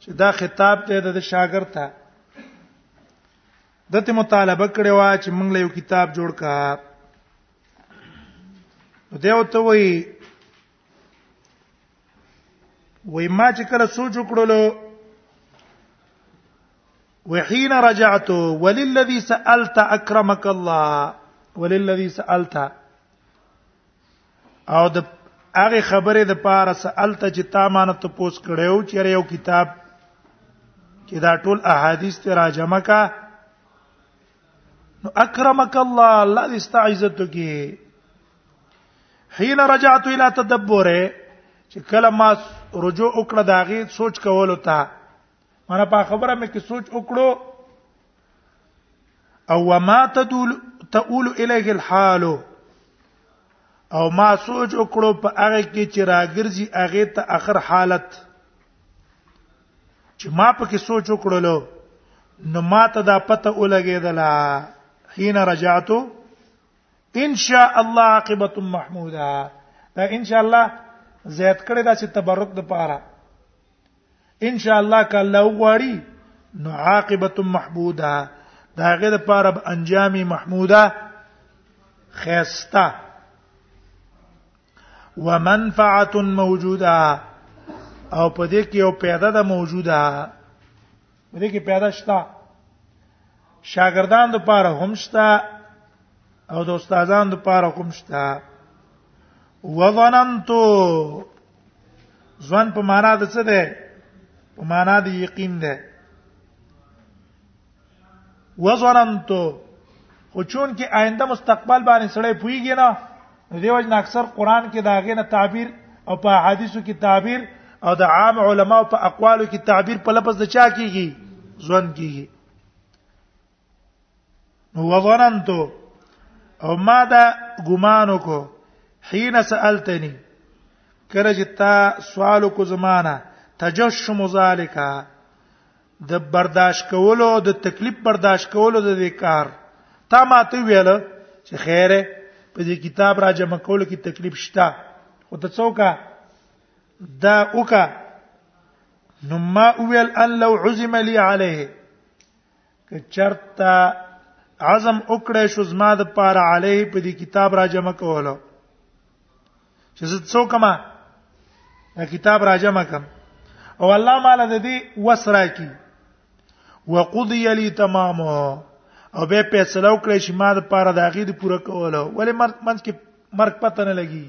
چې دا خطاب ته د شاګرد ته دته مطالبه کړې و چې موږ له یو کتاب جوړ کا نو دا وته وی وی ما چې کله سوچ وکړلو وحين رجعت وللذي سألت أكرمك الله وللذي سألت او د هغه خبره د پاره سالته چې تا مان ته پوس کړو چې یو کتاب کې دا ټول احادیث ته راجمه کا نو اکرمک الله الله دې استعزت کی حين رجعت الى تدبره چې کله ما رجوع وکړه داغه سوچ کولو ته مانا په خبره مې کې سوچ وکړو او وما تدول تقول الیه الحال او ما سوچ وکړو په هغه کې چې راګرځي هغه ته اخر حالت چې ما په کې سوچ وکړو نو ما ته دا پته ولګېدله حين رجعت ان شاء الله عاقبه محموده دا ان شاء الله زیات کړی دا چې تبرک د پاره ان شاء الله که الله وغواړي نو عاقبه محموده دا هغه د پاره به انجامي محموده خيستا ومنفعه موجوده او په دې کې یو پیدا ده موجوده دې کې پیدا شته شاګردان د پاره هم شته او د استادان د پاره هم شته وظننت ځوان په معنا د څه ده په معنا د یقین ده وظننت خو چون کې آینده مستقبل باندې سړی پویږي نه نو دیو جن اکثر قران کې دا غینه تعبیر او په حدیثو کې تعبیر او د عام علماو په اقوالو کې تعبیر په لفظ د چا کیږي ځوان کیږي نو وظننت او ما دا ګمان وکړو حين سالتني کله چې تا سوال کو زمانہ تجشم ذالکا د برداشت کولو او د تکلیف برداشت کولو د دې کار تا ماته ویل چې خیره په دې کتاب را جمع کولو کې تکلیف شته خو ته څوکا دا اوکا نو ما ویل ان لو عزم لي عليه که چرتا عزم وکړې شو زما د پاره عليه په دې کتاب را جمع کولو چې زه څوک ما دا کتاب راجمه کم او الله مال د دې وسرا کی وقضي لي تمام او به فیصله وکړي چې ما د پاره د عقید پوره کوله ولې مرګ منځ کې مرګ پته نه لګي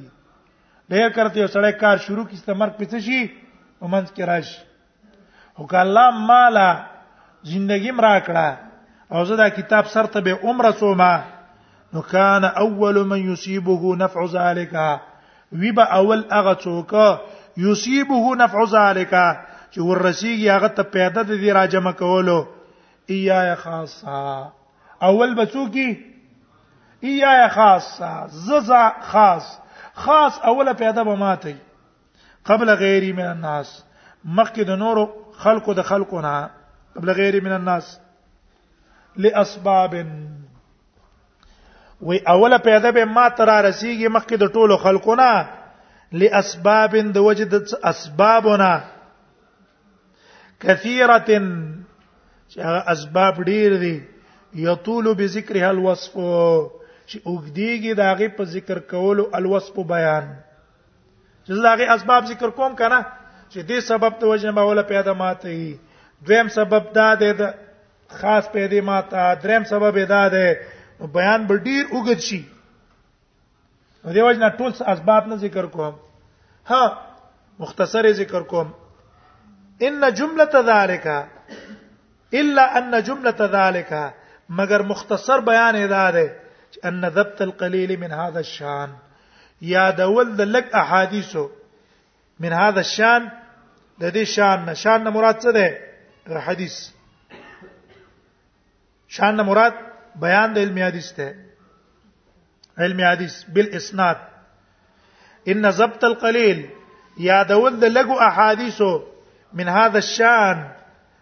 ډیر کرته یو سړی کار شروع کیسته مرګ پڅ شي او منځ کې راشي او کله مالا زندگی مرا کړه او زه دا کتاب سر ته به عمره سوما نو کان اول من یصيبه نفع ذالک وی به اول هغه څوک یصيبه نفع ذالک چې ورسیږي هغه ته پیدا د دې راجمه کولو ایا خاصه اول بچوکی ایا خاصه ززا خاص خاص اوله پیدا به ماته قبل غیری من الناس مخکې د نورو خلقو د خلقو نه قبل غیری من الناس لاسباب وی اوله پیدا به ما تر رسیږي مخکې د ټولو خلقو نه لاسباب د وجد اسبابنا كثيره چې هغه اسباب ډیر دي یطول بذکرها الوصف چې اوګدیږي داغه په ذکر کولو الوصف بیان چې زاغه اسباب ذکر کوم کنه چې دې سبب ته وجنه به ولا پیدا ماته وي دویم سبب دا دی د خاص پیدا ماته دریم سبب دا دی بیان به ډیر وګد شي دې وجنه ټول اسباب نه ذکر کوم ها مختصر ذکر کوم ان جمله ذالک الا ان جمله ذلك مگر مختصر بیان ادا ده ان ضبط القليل من هذا الشان یا د ول د لک احادیثو من هذا الشان د دې شان نه شان نه مراد څه ده حدیث شان نه مراد بیان د علم حدیث ته علم حدیث بالاسناد ان ضبط القليل یا د ول د لګو احادیثو من هذا الشان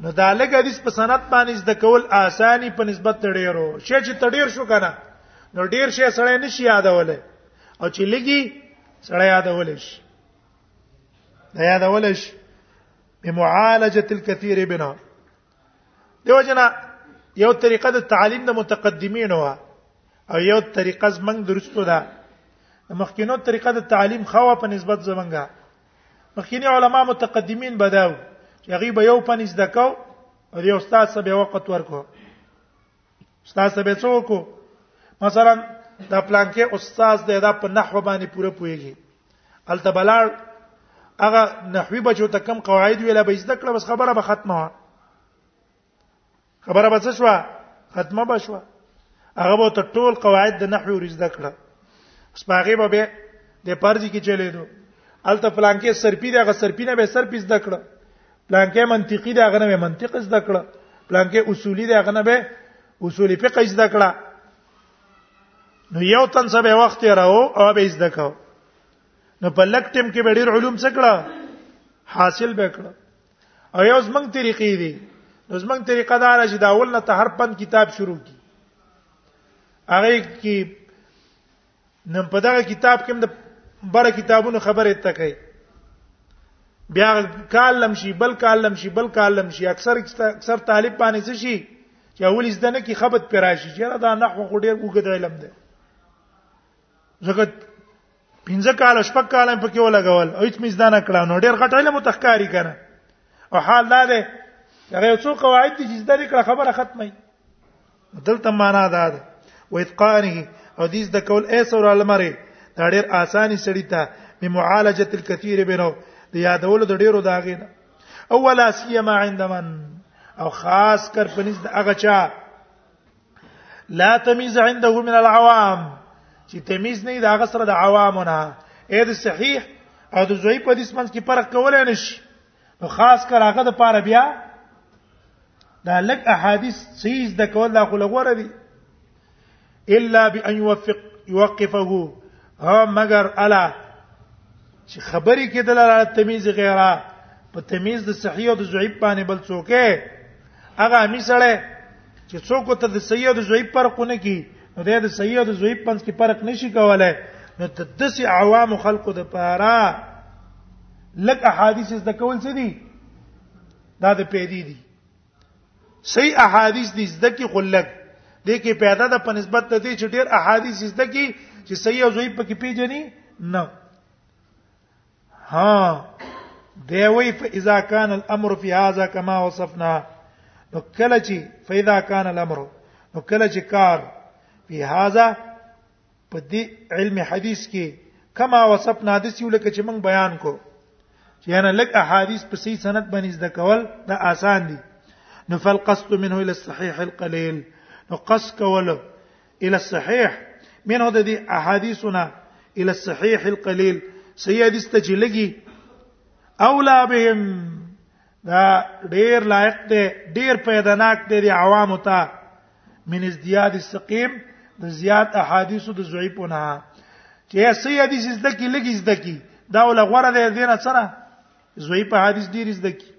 نو دا لګ حدیث په سند باندې د کول اساني په نسبت ډیرو شې چې تډیر شو کنه نو ډیر شې سړی نشي یادولې او چې لګي سړی یادولې شي دا یادولې شي بمعالجه الكثير بنا دیو جنا یو طریقه د تعلیم د متقدمین و او یو طریقه زمنګ درستو ده مخکینو طریقه د تعلیم خوا په نسبت زمنګه مخکینی علما متقدمین بداو چې هغه به یو پنځ دکاو او یو استاد سره وخت ورکو استاد سره څوک مثلا دا پلان کې استاد د ادا په نحو باندې پوره پويږي الته بلار هغه نحوی بچو ته کم قواعد ویلا به زده کړه بس خبره به ختمه وه خبره به څه شو ختمه به شو هغه به ته ټول قواعد د نحوی ورز د کړه سپاغه به به د پرځي کې چلے دو الته پلانکې سرپی دغه سرپی نه به سرپی زده کړه پلانکې منطقي دغه نه منطق زده کړه پلانکې اصولي دغه نه به اصولي فقه زده کړه نو یو تن څه به وخت راو او به زده کاو نو په لک ټیم کې به ډیر علوم څه کړه حاصل به کړه او یو زمنګ طریقې دي نو زمنګ طریقه دا چې دا اول نه ته هر پن کتاب شروع کی هغه کی نن په دغه کتاب کې د بره کتابونو خبره تکي بیا کال لم شي بل کال لم شي بل کال لم شي اکثر اکثر طالب باندې څه شي چې اول زده نه کی خبرت پر راشي چې دا نحو خو ډیر وګد علم دی زګه پنځه کال شپږ کال په کې ولګول او هیڅ مزدا نه کړه نو ډیر غټ علم تخکاری کنه او حال دا ده هغه څو قواعد دي چې زده کړه خبره ختمه دلته معنا دا ده و اتقانه او دې د کول ایس او علمره دا ډیر اساني سړی ته په معالجه الكثير بنو د یادولو د ډیرو داغې نه اولا سیما عندمن او خاص کر پنځ د هغه چا لا تمیز عنده من العوام چې تمیز نه دا غسر د عوامونه اې د صحیح او د ضعیف په دې منځ کې فرق کولای نشي نو خاص کر هغه د پاره بیا دا لک احادیث سیز د کول دا خو لغوره دي الا بان يوفق يوقفه او مگر الا چې خبرې کې دلالت تمیز غیره په تمیز د صحیح او د ضعیف باندې بل څوک هغه امی سره چې څوک ته د صحیح او د ضعیف فرق نه کی نو د صحیح او د ضعیف پنځ کې فرق نشي کولای نو د دس عوام خلقو د پاره لکه حادثه د کول څه دي دا د پیدې دي صحیح احادیث دي زده کی خلک د کې پیدا د په نسبت ته دي چې ډېر احادیث زده کی چې صحیح او ضعیف پکې پیژني نه ها دی وی فاذا كان الامر في هذا كما وصفنا نو کله چې فاذا كان الامر نو کله چې کار په هاذا په دې علم حدیث کې کما وصفنا د سیول کې چې موږ بیان کو چې انا لک احادیث په صحیح سند باندې زده کول دا آسان دي نو فالقصد منه الى الصحيح القليل نو قص کول الى الصحيح منه د دې احادیثنا الى الصحيح القليل صحیح حدیث ته چې لګي اولا بهم دا ډیر لایق دی ډیر پیداناک دی د عوامو ته من ازدیاد السقیم د زیات احادیث د ضعیفونه چې سې حدیث زده کی لګی زده کی دا ول غوړه دی دینه سره ضعیف حدیث ډیر زده کی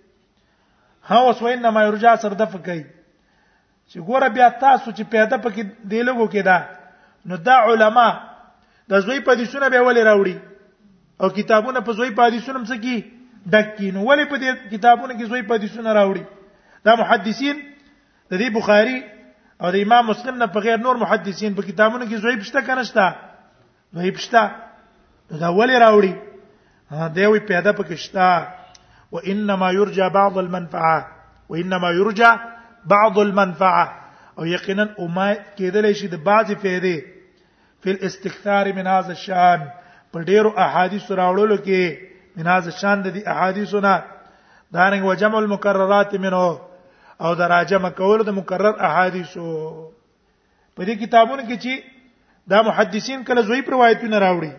ها اوس وینه ما یرجا سر د فکای چې ګوره بیا تاسو چې پیدا پکې دی لګو کې دا نو دا علما د زوی په حدیثونه به ولې راوړي او کتابونه په زوی په حدیثونه څه کی ډکی نو ولې په دې کتابونو کې زوی په حدیثونه راوړي دا محدثین د دې بخاری او د امام مسلم نه په غیر نور محدثین په کتابونو کې زوی پښته کنه شته نو هیڅتا دا ولې راوړي دا وی پیدا پکې شتا وانما يرجى بعض المنفعه وانما يرجى بعض المنفعه او یقینا امید کېدل شي د بعضی فائدې فی الاستكثار من هذا الشان په ډیرو احادیث راوړلو کې من هذا الشان د دې احادیثونه دانګ وجمع المکررات منه او دراجمه کول د مکرر احادیثو په دې کتابونو کې چې دا محدثین کله زوی روایتونه راوړي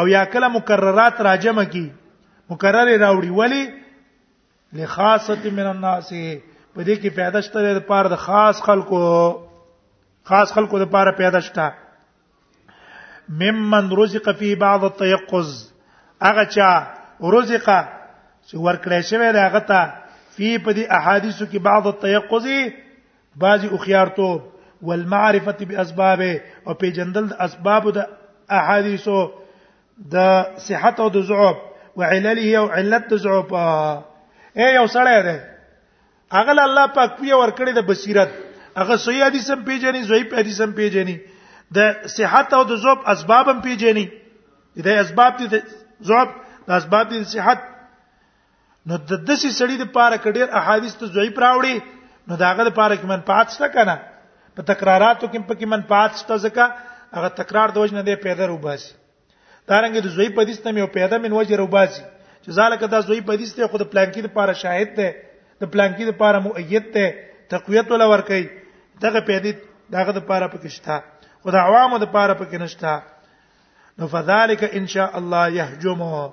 او یا کله مکررات راجمه کی مکرر راوړي ولی لخاصه من الناس په دې کې پیدا شته د پاره د خاص خلکو خاص خلکو د پاره پیدا شته ممن رزق فی بعض التيقظ هغه چا رزق چې ورکړی شوی دی هغه ته فی په دې احادیثو کې بعض التيقظ بعضی او خيارتوب والمعرفه باسبابه او په جندل اسباب د احادیثو د صحت او د ضعف وعلله او علت د ضعف اے یو سړی دی اغل الله پاک پی ور کړی د بصیرت هغه صحیح حدیث هم پیژني ضعیف حدیث هم پیژني د صحت او د ضعف اسباب هم پیژني د اسباب دي ضعف د اسباب دي صحت نو د دسی سړی د پاره کډیر احادیث ته ضعیف راوړي نو داغه د پاره کې منفعت شته کنه په تکراراتو کې پکې منفعت شته ځکه هغه تکرار د وجنه دی پیدا روباسي دارنګه د ضعیف حدیث ته یو پیدا من وجه روباسي چې ځاله کدا ضعیف حدیث ته خود پلانکی د پاره شاهد ده د پلانکی د پاره مؤید ده تقویت ولا ور کوي دغه پیدا دغه د پاره پکې شته خدای عوامو د پاره پکې نشته نو فذلک ان شاء الله يهجمه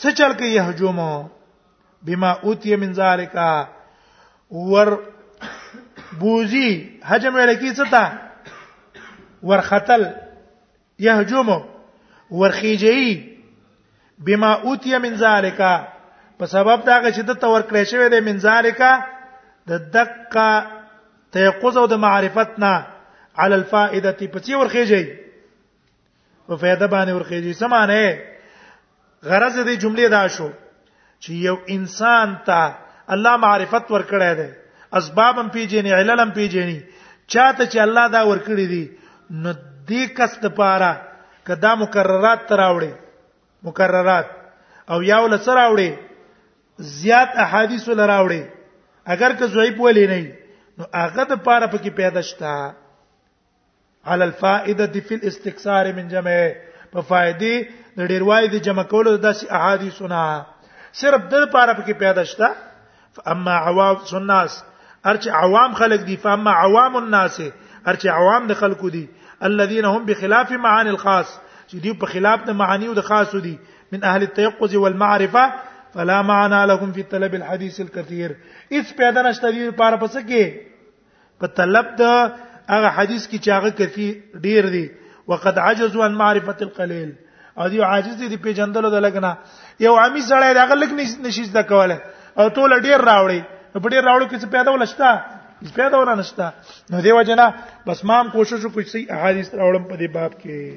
څه چل کې يهجوم بما اوتی من ذالک ور بوزي هجم ویل کی څه تا ور خطل يهجوم ور خيجي بما اوتی من ذالک په سبب دا چې د تور کړې شوی د من ذالک د دقه تيقظ او د معرفت نه على الفائده په څیر ورخیږي په فائدہ باندې ورخېږي سمانه غرض دې جملې دا شو چې یو انسان ته الله معرفت ورکړی دی اسبابم پیژني عللم پیژني چاته چې الله دا ورکړي دي نو دې کس د پاره کدا مکررات تراوړي مکررات او یا ول سره راوړي زیات احادیث ول راوړي اگر که ضعیف ولې نه نو هغه د پاره پکې پیدا شته على الفائده في الاستكثار من جمع په فائدې د ډیروای د جمع کولو د داسې احادیثونه صرف د لپاره پکې پیدا شته فاما عوام الناس ارچ عوام خلق دي فاما عوام الناس ارچ عوام د خلقو دي الذين هم بخلاف معاني الخاص چې دی په خلاف د معانی او د خاصو دي من اهل التيقظ والمعرفه فلا معنا لهم في طلب الحديث الكثير اس پیدا نشته دي لپاره پس کې په طلب د هغه حدیث کې چې هغه کثیر ډیر دی وقد عجزوا عن معرفه القليل او دی عاجز دي پیجندلو د لګنا یو عامي سړی دا غلک نشي زده کوله او ټول ډیر راوړي په ډیر راوړو کې څه پیدا ولشتا پیدا ولنشتا نو دیو جنا بس مام کوشش وکړي چې احادیث راوړم په دې باب کې